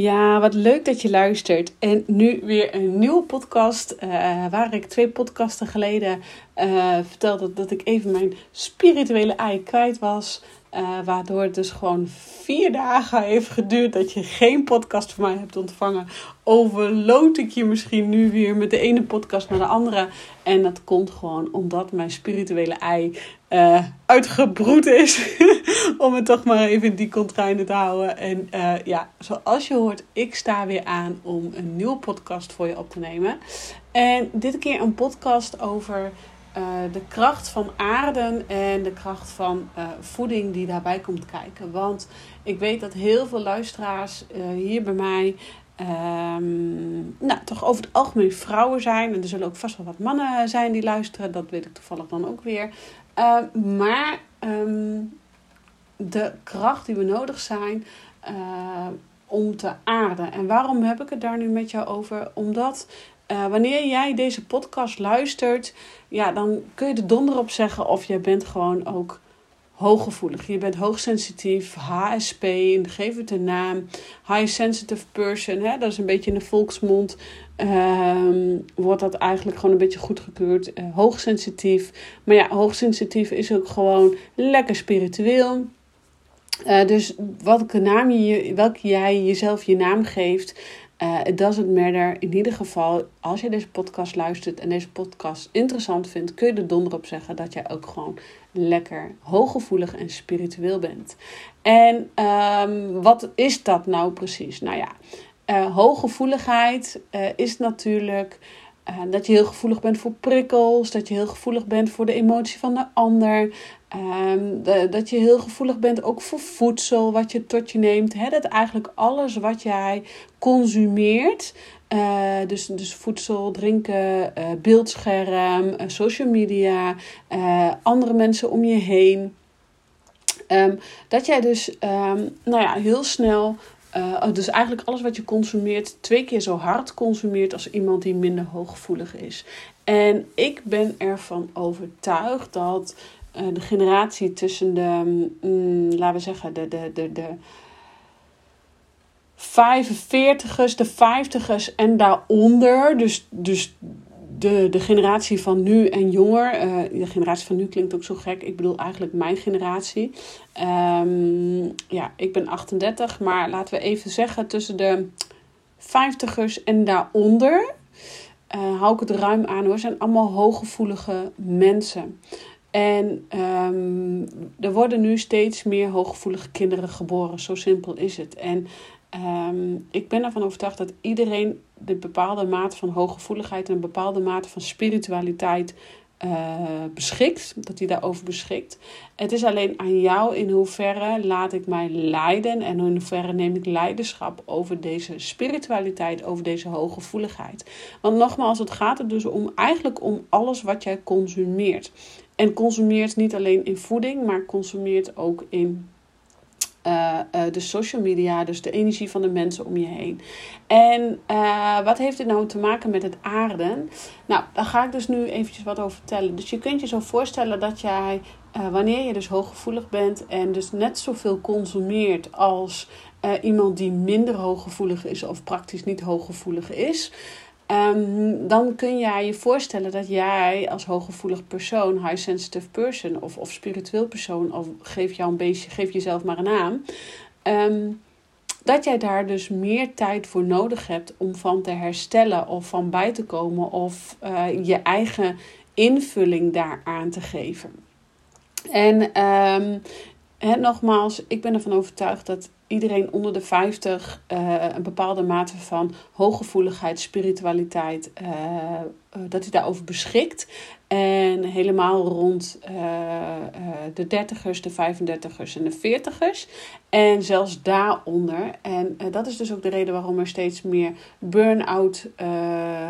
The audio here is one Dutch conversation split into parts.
Ja, wat leuk dat je luistert. En nu weer een nieuwe podcast. Uh, waar ik twee podcasten geleden uh, vertelde dat ik even mijn spirituele ei kwijt was. Uh, waardoor het dus gewoon vier dagen heeft geduurd dat je geen podcast van mij hebt ontvangen. Overloot ik je misschien nu weer met de ene podcast naar de andere. En dat komt gewoon omdat mijn spirituele ei uh, uitgebroed is. Om het toch maar even in die contrainen te houden. En uh, ja, zoals je hoort, ik sta weer aan om een nieuwe podcast voor je op te nemen. En dit keer een podcast over uh, de kracht van aarden en de kracht van uh, voeding die daarbij komt kijken. Want ik weet dat heel veel luisteraars uh, hier bij mij um, nou, toch over het algemeen vrouwen zijn. En er zullen ook vast wel wat mannen zijn die luisteren. Dat weet ik toevallig dan ook weer. maar um, de kracht die we nodig zijn om te aarden. En waarom heb ik het daar nu met jou over? Omdat uh, wanneer jij deze podcast luistert, ja, dan kun je er donder op zeggen of je bent gewoon ook hooggevoelig. Je bent hoogsensitief, HSP, geef het een naam. High sensitive person, hè? dat is een beetje in de volksmond. Uh, wordt dat eigenlijk gewoon een beetje goedgekeurd. Uh, hoogsensitief. Maar ja, hoogsensitief is ook gewoon lekker spiritueel. Uh, dus welke naam je, welke jij jezelf je naam geeft, uh, it doesn't matter. In ieder geval, als je deze podcast luistert en deze podcast interessant vindt, kun je er donder op zeggen dat jij ook gewoon lekker hooggevoelig en spiritueel bent. En um, wat is dat nou precies? Nou ja, uh, hooggevoeligheid uh, is natuurlijk uh, dat je heel gevoelig bent voor prikkels, dat je heel gevoelig bent voor de emotie van de ander. Um, de, dat je heel gevoelig bent ook voor voedsel wat je tot je neemt. He, dat eigenlijk alles wat jij consumeert, uh, dus, dus voedsel, drinken, uh, beeldscherm, social media, andere mensen om je heen. Um, dat jij dus um, nou ja, heel snel uh, dus eigenlijk alles wat je consumeert, twee keer zo hard consumeert als iemand die minder hooggevoelig is. En ik ben ervan overtuigd dat uh, de generatie tussen de, mm, laten we zeggen, de, de, de, de 45ers, de 50ers en daaronder, dus, dus de, de generatie van nu en jonger. Uh, de generatie van nu klinkt ook zo gek. Ik bedoel eigenlijk mijn generatie. Um, ja, ik ben 38, maar laten we even zeggen tussen de 50ers en daaronder. Uh, hou ik het ruim aan hoor. Zijn allemaal hooggevoelige mensen. En um, er worden nu steeds meer hooggevoelige kinderen geboren. Zo simpel is het. En um, ik ben ervan overtuigd dat iedereen de bepaalde mate van hooggevoeligheid en een bepaalde mate van spiritualiteit uh, beschikt. Dat hij daarover beschikt. Het is alleen aan jou in hoeverre laat ik mij leiden en in hoeverre neem ik leiderschap over deze spiritualiteit, over deze hooggevoeligheid. Want nogmaals, het gaat er dus om eigenlijk om alles wat jij consumeert. En consumeert niet alleen in voeding, maar consumeert ook in uh, de social media, dus de energie van de mensen om je heen. En uh, wat heeft dit nou te maken met het aarden? Nou, daar ga ik dus nu eventjes wat over vertellen. Dus je kunt je zo voorstellen dat jij, wanneer je dus hooggevoelig bent en dus net zoveel consumeert als iemand die minder hooggevoelig is of praktisch niet hooggevoelig is. Um, dan kun jij je voorstellen dat jij als hooggevoelig persoon, high sensitive person of, of spiritueel persoon, of geef jou een beetje, geef jezelf maar een naam. Um, dat jij daar dus meer tijd voor nodig hebt om van te herstellen of van bij te komen of uh, je eigen invulling daaraan te geven. En um, nogmaals, ik ben ervan overtuigd dat iedereen onder de 50 uh, eh, een bepaalde mate van hooggevoeligheid, spiritualiteit, uh, dat hij daarover beschikt. En helemaal rond uh, de 30ers, de 35ers en de 40ers. En zelfs daaronder. En dat is dus ook de reden waarom er steeds meer burn-out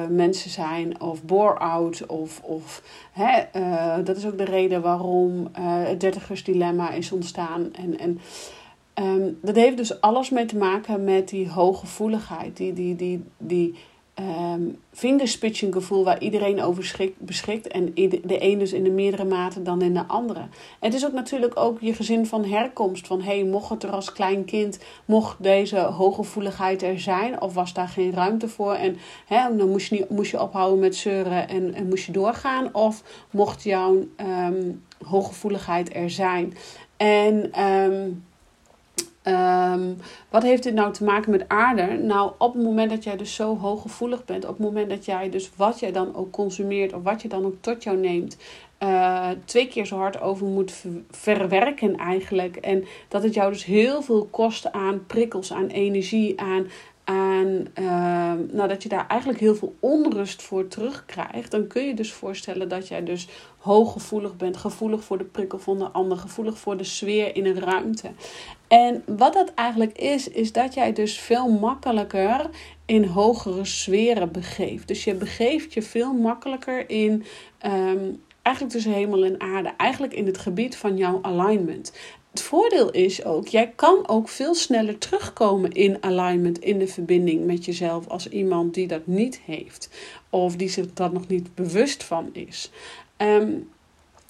mensen zijn. Of bore-out. Of, of, dat is ook de reden waarom het 30ers dilemma is ontstaan. En, en Um, dat heeft dus alles mee te maken met die hooggevoeligheid. Die, die, die, die um, fingerspitching gevoel waar iedereen over beschikt. En de een dus in de meerdere mate dan in de andere. Het is ook natuurlijk ook je gezin van herkomst. Van hey, mocht het er als klein kind, mocht deze hooggevoeligheid er zijn? Of was daar geen ruimte voor? En dan moest je, moest je ophouden met zeuren en, en moest je doorgaan? Of mocht jouw um, hooggevoeligheid er zijn? En... Um, Um, wat heeft dit nou te maken met aarde? Nou, op het moment dat jij dus zo hooggevoelig bent, op het moment dat jij dus wat jij dan ook consumeert of wat je dan ook tot jou neemt, uh, twee keer zo hard over moet verwerken eigenlijk. En dat het jou dus heel veel kost aan prikkels, aan energie, aan aan uh, nou, dat je daar eigenlijk heel veel onrust voor terugkrijgt, dan kun je dus voorstellen dat jij dus hooggevoelig bent, gevoelig voor de prikkel van de ander, gevoelig voor de sfeer in een ruimte. En wat dat eigenlijk is, is dat jij dus veel makkelijker in hogere sferen begeeft. Dus je begeeft je veel makkelijker in. Um, eigenlijk tussen hemel en aarde, eigenlijk in het gebied van jouw alignment. Het voordeel is ook, jij kan ook veel sneller terugkomen in alignment, in de verbinding met jezelf, als iemand die dat niet heeft. Of die zich dat nog niet bewust van is. Um,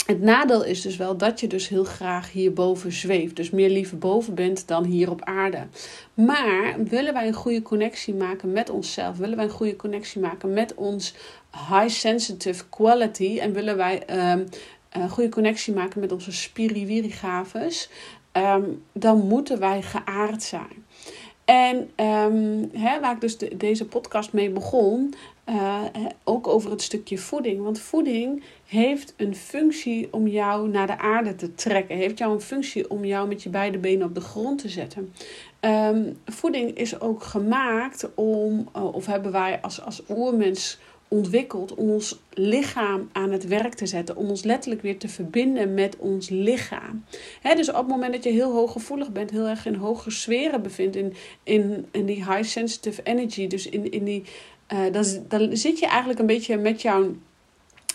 het nadeel is dus wel dat je dus heel graag hierboven zweeft. Dus meer liever boven bent dan hier op aarde. Maar willen wij een goede connectie maken met onszelf? Willen wij een goede connectie maken met ons high sensitive quality? En willen wij um, een goede connectie maken met onze spiriwiri-gaves? Um, dan moeten wij geaard zijn. En um, hè, waar ik dus deze podcast mee begon, uh, ook over het stukje voeding. Want voeding heeft een functie om jou naar de aarde te trekken. Heeft jou een functie om jou met je beide benen op de grond te zetten. Um, voeding is ook gemaakt om, uh, of hebben wij als, als oermens ontwikkeld om ons lichaam aan het werk te zetten. Om ons letterlijk weer te verbinden met ons lichaam. dus op het moment dat je heel hooggevoelig bent, heel erg in hoge sferen bevindt, in, in, in die high sensitive energy, dus in, in die, uh, dan, dan zit je eigenlijk een beetje met jouw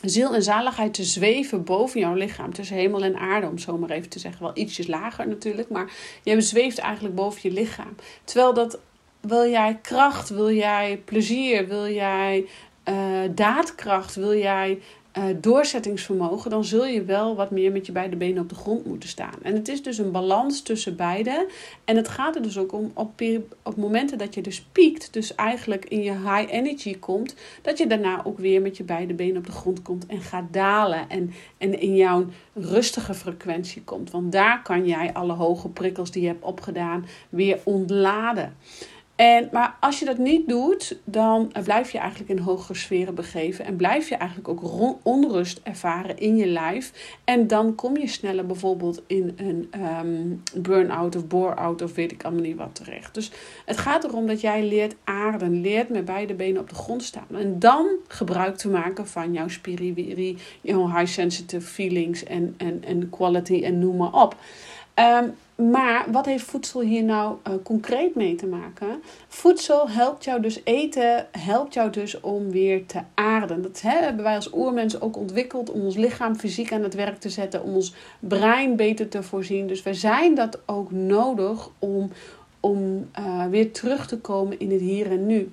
ziel en zaligheid te zweven boven jouw lichaam. Tussen hemel en aarde, om zo maar even te zeggen. Wel ietsjes lager natuurlijk, maar je zweeft eigenlijk boven je lichaam. Terwijl dat wil jij kracht, wil jij plezier, wil jij uh, daadkracht, wil jij uh, doorzettingsvermogen, dan zul je wel wat meer met je beide benen op de grond moeten staan. En het is dus een balans tussen beide. En het gaat er dus ook om op, op momenten dat je dus piekt, dus eigenlijk in je high energy komt, dat je daarna ook weer met je beide benen op de grond komt en gaat dalen. En, en in jouw rustige frequentie komt. Want daar kan jij alle hoge prikkels die je hebt opgedaan weer ontladen. En, maar als je dat niet doet, dan blijf je eigenlijk in hogere sferen begeven. En blijf je eigenlijk ook onrust ervaren in je lijf. En dan kom je sneller bijvoorbeeld in een um, burn-out of bore-out of weet ik allemaal niet wat terecht. Dus het gaat erom dat jij leert aarden, leert met beide benen op de grond staan. En dan gebruik te maken van jouw spiriwiri, jouw high sensitive feelings en, en, en quality en noem maar op. Um, maar wat heeft voedsel hier nou uh, concreet mee te maken? Voedsel helpt jou dus eten, helpt jou dus om weer te aarden. Dat hebben wij als oermensen ook ontwikkeld om ons lichaam fysiek aan het werk te zetten, om ons brein beter te voorzien. Dus wij zijn dat ook nodig om, om uh, weer terug te komen in het hier en nu.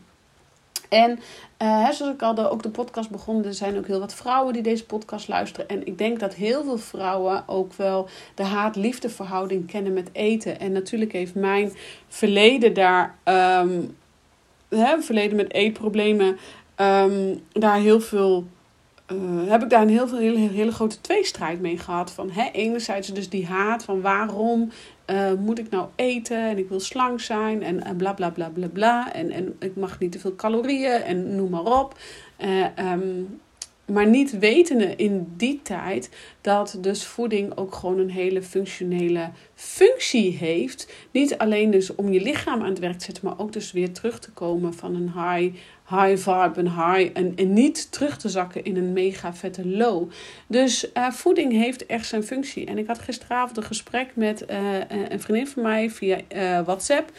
En uh, zoals ik al de, ook de podcast begon, er zijn ook heel wat vrouwen die deze podcast luisteren. En ik denk dat heel veel vrouwen ook wel de haat-liefde verhouding kennen met eten. En natuurlijk heeft mijn verleden daar, um, hè, verleden met eetproblemen, um, daar heel veel uh, heb ik daar een heel hele, hele grote tweestrijd mee gehad. Van hè, enerzijds dus die haat van waarom moet ik nou eten en ik wil slank zijn en, bla bla bla bla bla. En, en ik mag niet te veel calorieën en noem maar op. Um, maar niet wetende in die tijd dat dus voeding ook gewoon een hele functionele functie heeft. Niet alleen dus om je lichaam aan het werk te zetten, maar ook dus weer terug te komen van een high, high vibe, een high. En, niet terug te zakken in een mega vette low. Dus uh, voeding heeft echt zijn functie. En ik had gisteravond een gesprek met uh, een vriendin van mij via WhatsApp.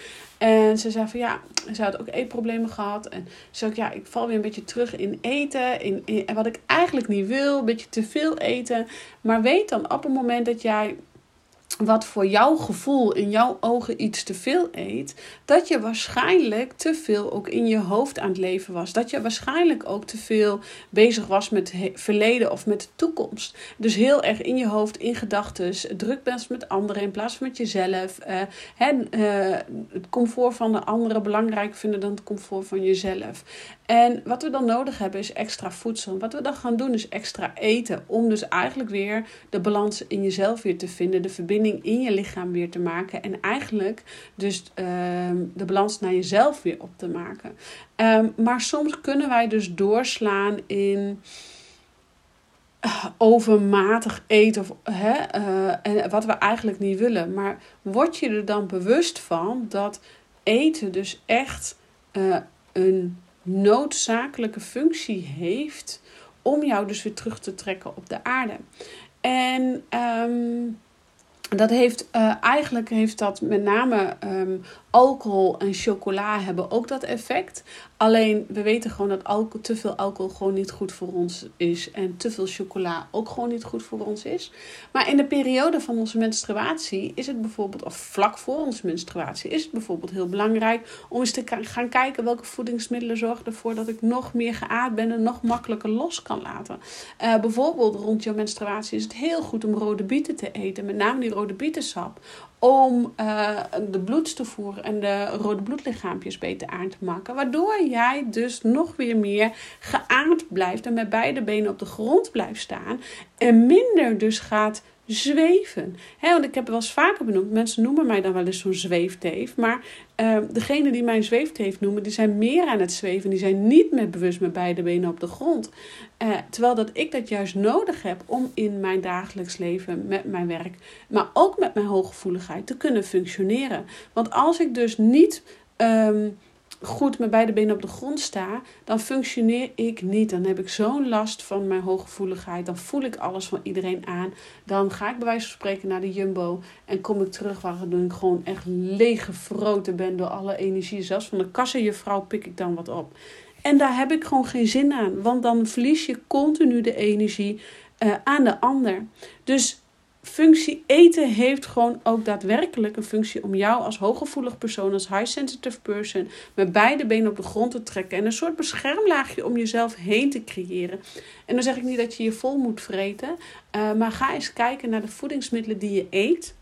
En ze zei van ja, ze had ook eetproblemen gehad. En ze zei ook ja, ik val weer een beetje terug in eten. In, in, wat ik eigenlijk niet wil, een beetje te veel eten. Maar weet dan op het moment dat jij wat voor jouw gevoel in jouw ogen iets te veel eet, dat je waarschijnlijk te veel ook in je hoofd aan het leven was. Dat je waarschijnlijk ook te veel bezig was met het verleden of met de toekomst. Dus heel erg in je hoofd, in gedachten, druk bent met anderen in plaats van met jezelf. Uh, het comfort van de anderen belangrijker vinden dan het comfort van jezelf. En wat we dan nodig hebben is extra voedsel. Wat we dan gaan doen is extra eten. Om dus eigenlijk weer de balans in jezelf weer te vinden. De verbinding in je lichaam weer te maken. En eigenlijk dus ehm, de balans naar jezelf weer op te maken. Ehm, maar soms kunnen wij dus doorslaan in eh, overmatig eten. Of, hè, uh, en wat we eigenlijk niet willen. Maar word je er dan bewust van dat eten dus echt uh, een noodzakelijke functie heeft om jou dus weer terug te trekken op de aarde. En um, dat heeft uh, eigenlijk heeft dat met name um, alcohol en chocola hebben ook dat effect. Alleen we weten gewoon dat alcohol, te veel alcohol gewoon niet goed voor ons is. En te veel chocola ook gewoon niet goed voor ons is. Maar in de periode van onze menstruatie is het bijvoorbeeld, of vlak voor onze menstruatie, is het bijvoorbeeld heel belangrijk om eens te gaan kijken welke voedingsmiddelen zorgen ervoor dat ik nog meer geaard ben en nog makkelijker los kan laten. Uh, bijvoorbeeld rond je menstruatie is het heel goed om rode bieten te eten, met name die rode bietensap om uh, de bloedstoevoer en de rode bloedlichaampjes beter aan te maken. Waardoor jij dus nog weer meer geaard blijft en met beide benen op de grond blijft staan. En minder dus gaat zweven. Want ik heb het wel eens vaker benoemd. Mensen noemen mij dan wel eens zo'n zweefteef. Maar uh, degene die mij een zweefteef noemen, die zijn meer aan het zweven. Die zijn niet meer bewust met beide benen op de grond. Uh, terwijl dat ik dat juist nodig heb om in mijn dagelijks leven, met mijn werk, maar ook met mijn hooggevoeligheid te kunnen functioneren. Want als ik dus niet. Um, goed met beide benen op de grond sta, dan functioneer ik niet. Dan heb ik zo'n last van mijn hooggevoeligheid. Dan voel ik alles van iedereen aan. Dan ga ik bij wijze van spreken naar de Jumbo en kom ik terug waar ik gewoon echt leeggefroten ben door alle energie. Zelfs van de kassenjuffrouw pik ik dan wat op. En daar heb ik gewoon geen zin aan, want dan verlies je continu de energie uh, aan de ander. Dus functie eten heeft gewoon ook daadwerkelijk een functie om jou als hooggevoelig persoon, als high sensitive person, met beide benen op de grond te trekken en een soort beschermlaagje om jezelf heen te creëren. En dan zeg ik niet dat je je vol moet vreten, uh, maar ga eens kijken naar de voedingsmiddelen die je eet.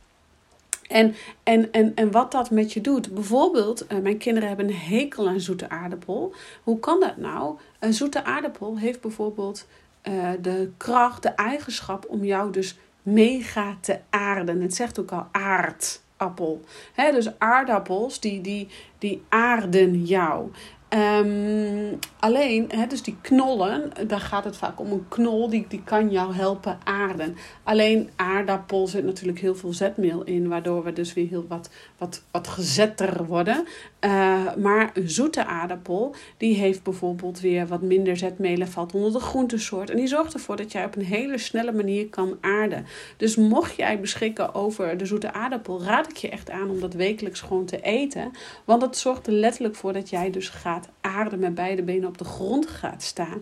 En, en, en, en wat dat met je doet. Bijvoorbeeld, uh, mijn kinderen hebben een hekel aan zoete aardappel. Hoe kan dat nou? Een zoete aardappel heeft bijvoorbeeld uh, de kracht, de eigenschap om jou dus mega te aarden. Het zegt ook al aardappel. Dus aardappels die, die, die aarden jou. Um, alleen, dus die knollen, daar gaat het vaak om een knol, die, die kan jou helpen aarden. Alleen aardappel zit natuurlijk heel veel zetmeel in, waardoor we dus weer heel wat, wat, wat gezetter worden. Uh, maar een zoete aardappel, die heeft bijvoorbeeld weer wat minder zetmeel valt onder de groentesoort. En die zorgt ervoor dat jij op een hele snelle manier kan aarden. Dus mocht jij beschikken over de zoete aardappel, raad ik je echt aan om dat wekelijks gewoon te eten. Want dat zorgt er letterlijk voor dat jij dus gaat aarden met beide benen op de grond gaat staan.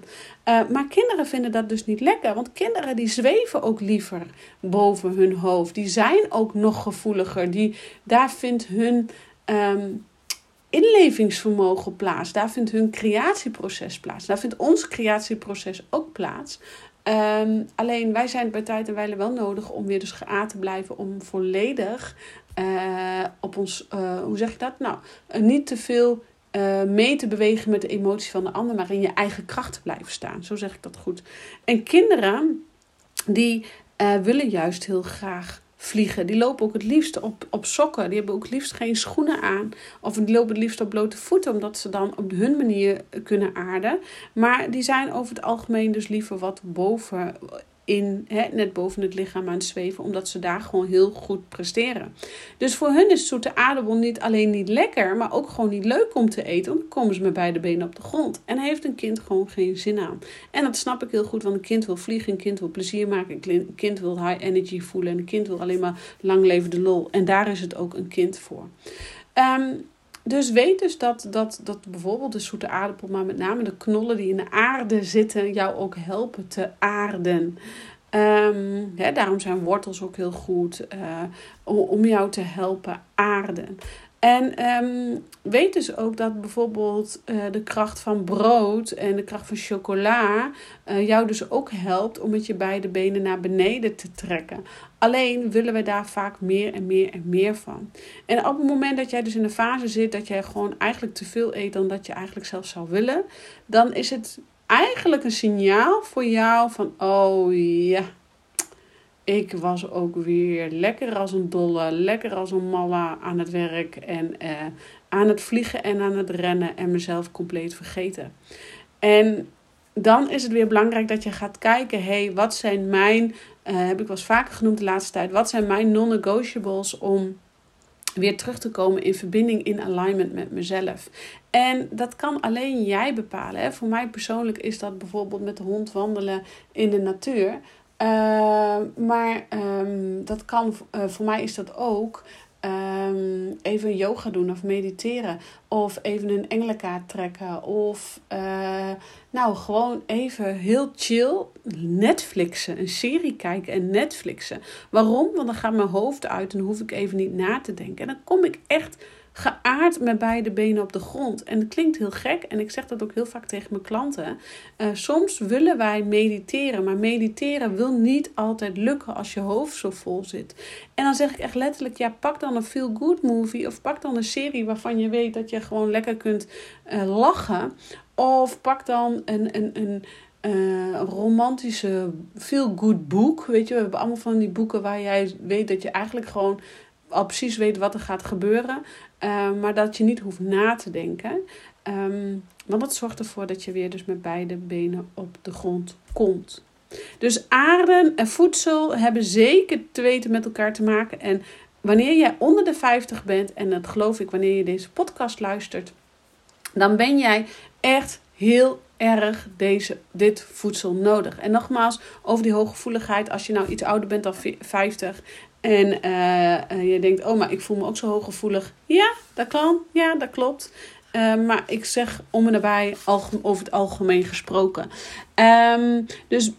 Uh, maar kinderen vinden dat dus niet lekker. Want kinderen die zweven ook liever boven hun hoofd. Die zijn ook nog gevoeliger. Die, daar vindt hun... Um, inlevingsvermogen plaats. Daar vindt hun creatieproces plaats. Daar vindt ons creatieproces ook plaats. Um, alleen wij zijn bij tijd en wijle wel nodig om weer dus geaard te blijven. Om volledig uh, op ons, uh, hoe zeg je dat? Nou, niet te veel mee te bewegen met de emotie van de ander, maar in je eigen kracht te blijven staan. Zo zeg ik dat goed. En kinderen, die willen juist heel graag vliegen. Die lopen ook het liefst op, op sokken. Die hebben ook het liefst geen schoenen aan. Of die lopen het liefst op blote voeten, omdat ze dan op hun manier kunnen aarden. Maar die zijn over het algemeen dus liever wat boven in, hè, net boven het lichaam aan het zweven, omdat ze daar gewoon heel goed presteren. Dus voor hun is zoete aardappel niet alleen niet lekker, maar ook gewoon niet leuk om te eten, want dan komen ze met beide benen op de grond. En heeft een kind gewoon geen zin aan. En dat snap ik heel goed, want een kind wil vliegen, een kind wil plezier maken, een kind wil high energy voelen en een kind wil alleen maar lang leven de lol. En daar is het ook een kind voor. Um, dus weet dus dat, dat, dat bijvoorbeeld de zoete aardappel, maar met name de knollen die in de aarde zitten, jou ook helpen te aarden. Um, daarom zijn wortels ook heel goed uh, om jou te helpen aarden. En um, weet dus ook dat bijvoorbeeld uh, de kracht van brood en de kracht van chocola uh, jou dus ook helpt om met je beide benen naar beneden te trekken. Alleen willen we daar vaak meer en meer en meer van. En op het moment dat jij dus in een fase zit dat jij gewoon eigenlijk te veel eet dan dat je eigenlijk zelf zou willen, dan is het eigenlijk een signaal voor jou van oh ja, ik was ook weer lekker als een dolle, lekker als een malle aan het werk en eh, aan het vliegen en aan het rennen en mezelf compleet vergeten. En dan is het weer belangrijk dat je gaat kijken, hey, wat zijn mijn, uh, heb ik wel eens vaker genoemd de laatste tijd, wat zijn mijn non-negotiables om weer terug te komen in verbinding, in alignment met mezelf. En dat kan alleen jij bepalen. Hè? Voor mij persoonlijk is dat bijvoorbeeld met de hond wandelen in de natuur. Uh, maar um, dat kan, uh, voor mij is dat ook um, even yoga doen of mediteren. Of even een engelenkaart trekken. Of uh, nou gewoon even heel chill Netflixen. Een serie kijken en Netflixen. Waarom? Want dan gaat mijn hoofd uit en hoef ik even niet na te denken. En dan kom ik echt geaard met beide benen op de grond. En dat klinkt heel gek en ik zeg dat ook heel vaak tegen mijn klanten. Uh, soms willen wij mediteren, maar mediteren wil niet altijd lukken als je hoofd zo vol zit. En dan zeg ik echt letterlijk, ja, pak dan een feel-good movie of pak dan een serie waarvan je weet dat je gewoon lekker kunt uh, lachen. Of pak dan een, een, een uh, romantische feel-good boek. Weet je, we hebben allemaal van die boeken waar jij weet dat je eigenlijk gewoon al precies weet wat er gaat gebeuren. Uh, maar dat je niet hoeft na te denken. Um, want dat zorgt ervoor dat je weer dus met beide benen op de grond komt. Dus aarde en voedsel hebben zeker te weten met elkaar te maken. En wanneer jij onder de 50 bent, en dat geloof ik wanneer je deze podcast luistert, dan ben jij echt heel erg deze, dit voedsel nodig. En nogmaals, over die hooggevoeligheid, als je nou iets ouder bent dan 50 en uh, je denkt, oh, maar ik voel me ook zo hooggevoelig. Ja, dat kan. Ja, dat klopt. Uh, maar ik zeg om en nabij over het algemeen gesproken. Um, dus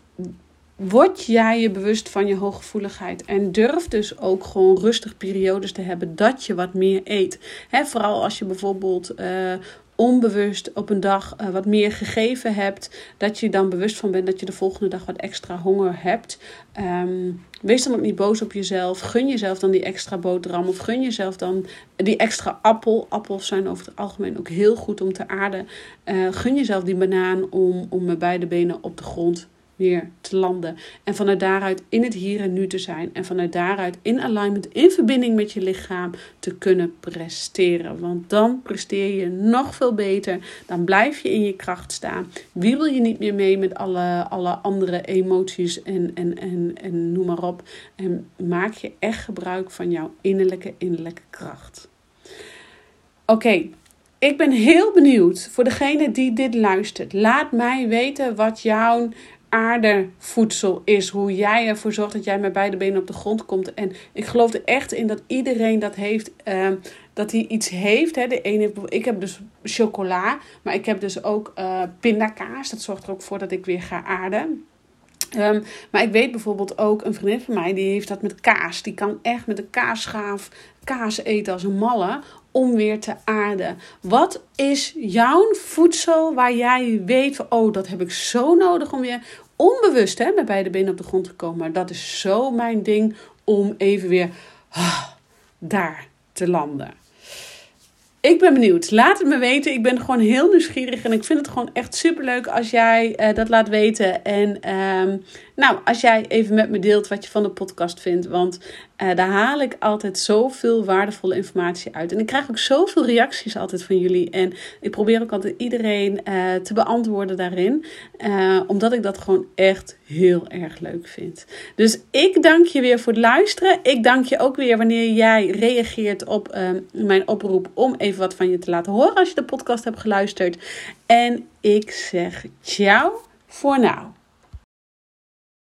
word jij je bewust van je hooggevoeligheid. En durf dus ook gewoon rustig periodes te hebben dat je wat meer eet. He, vooral als je bijvoorbeeld uh, onbewust op een dag uh, wat meer gegeven hebt, dat je dan bewust van bent dat je de volgende dag wat extra honger hebt. Um, wees dan ook niet boos op jezelf. Gun jezelf dan die extra boterham of gun jezelf dan die extra appel. Appels zijn over het algemeen ook heel goed om te aarden. Uh, gun jezelf die banaan om, om met beide benen op de grond te landen. En vanuit daaruit in het hier en nu te zijn. En vanuit daaruit in alignment, in verbinding met je lichaam te kunnen presteren. Want dan presteer je nog veel beter. Dan blijf je in je kracht staan. Wiebel je niet meer mee met alle, alle andere emoties en, en, en, en noem maar op. En maak je echt gebruik van jouw innerlijke, innerlijke kracht. Oké, ik ben heel benieuwd voor degene die dit luistert. Laat mij weten wat jouw aardevoedsel is. Hoe jij ervoor zorgt dat jij met beide benen op de grond komt. En ik geloof er echt in dat iedereen dat heeft. Uh, dat hij iets heeft. Hè. De ene, ik heb dus chocola. Maar ik heb dus ook uh, pindakaas. Dat zorgt er ook voor dat ik weer ga aarden. Um, maar ik weet bijvoorbeeld ook een vriendin van mij, die heeft dat met kaas. Die kan echt met een kaasschaaf kaas eten als een malle om weer te aarden. Wat is jouw voedsel waar jij weet van, oh, dat heb ik zo nodig om weer onbewust hè, met beide benen op de grond te komen. Maar dat is zo mijn ding om even weer ah, daar te landen. Ik ben benieuwd. Laat het me weten. Ik ben gewoon heel nieuwsgierig. En ik vind het gewoon echt super leuk als jij uh, dat laat weten. En um, nou, als jij even met me deelt wat je van de podcast vindt. Want Uh, daar haal ik altijd zoveel waardevolle informatie uit. En ik krijg ook zoveel reacties altijd van jullie. En ik probeer ook altijd iedereen uh, te beantwoorden daarin. Omdat ik dat gewoon echt heel erg leuk vind. Dus ik dank je weer voor het luisteren. Ik dank je ook weer wanneer jij reageert op mijn oproep om even wat van je te laten horen als je de podcast hebt geluisterd. En ik zeg ciao voor now.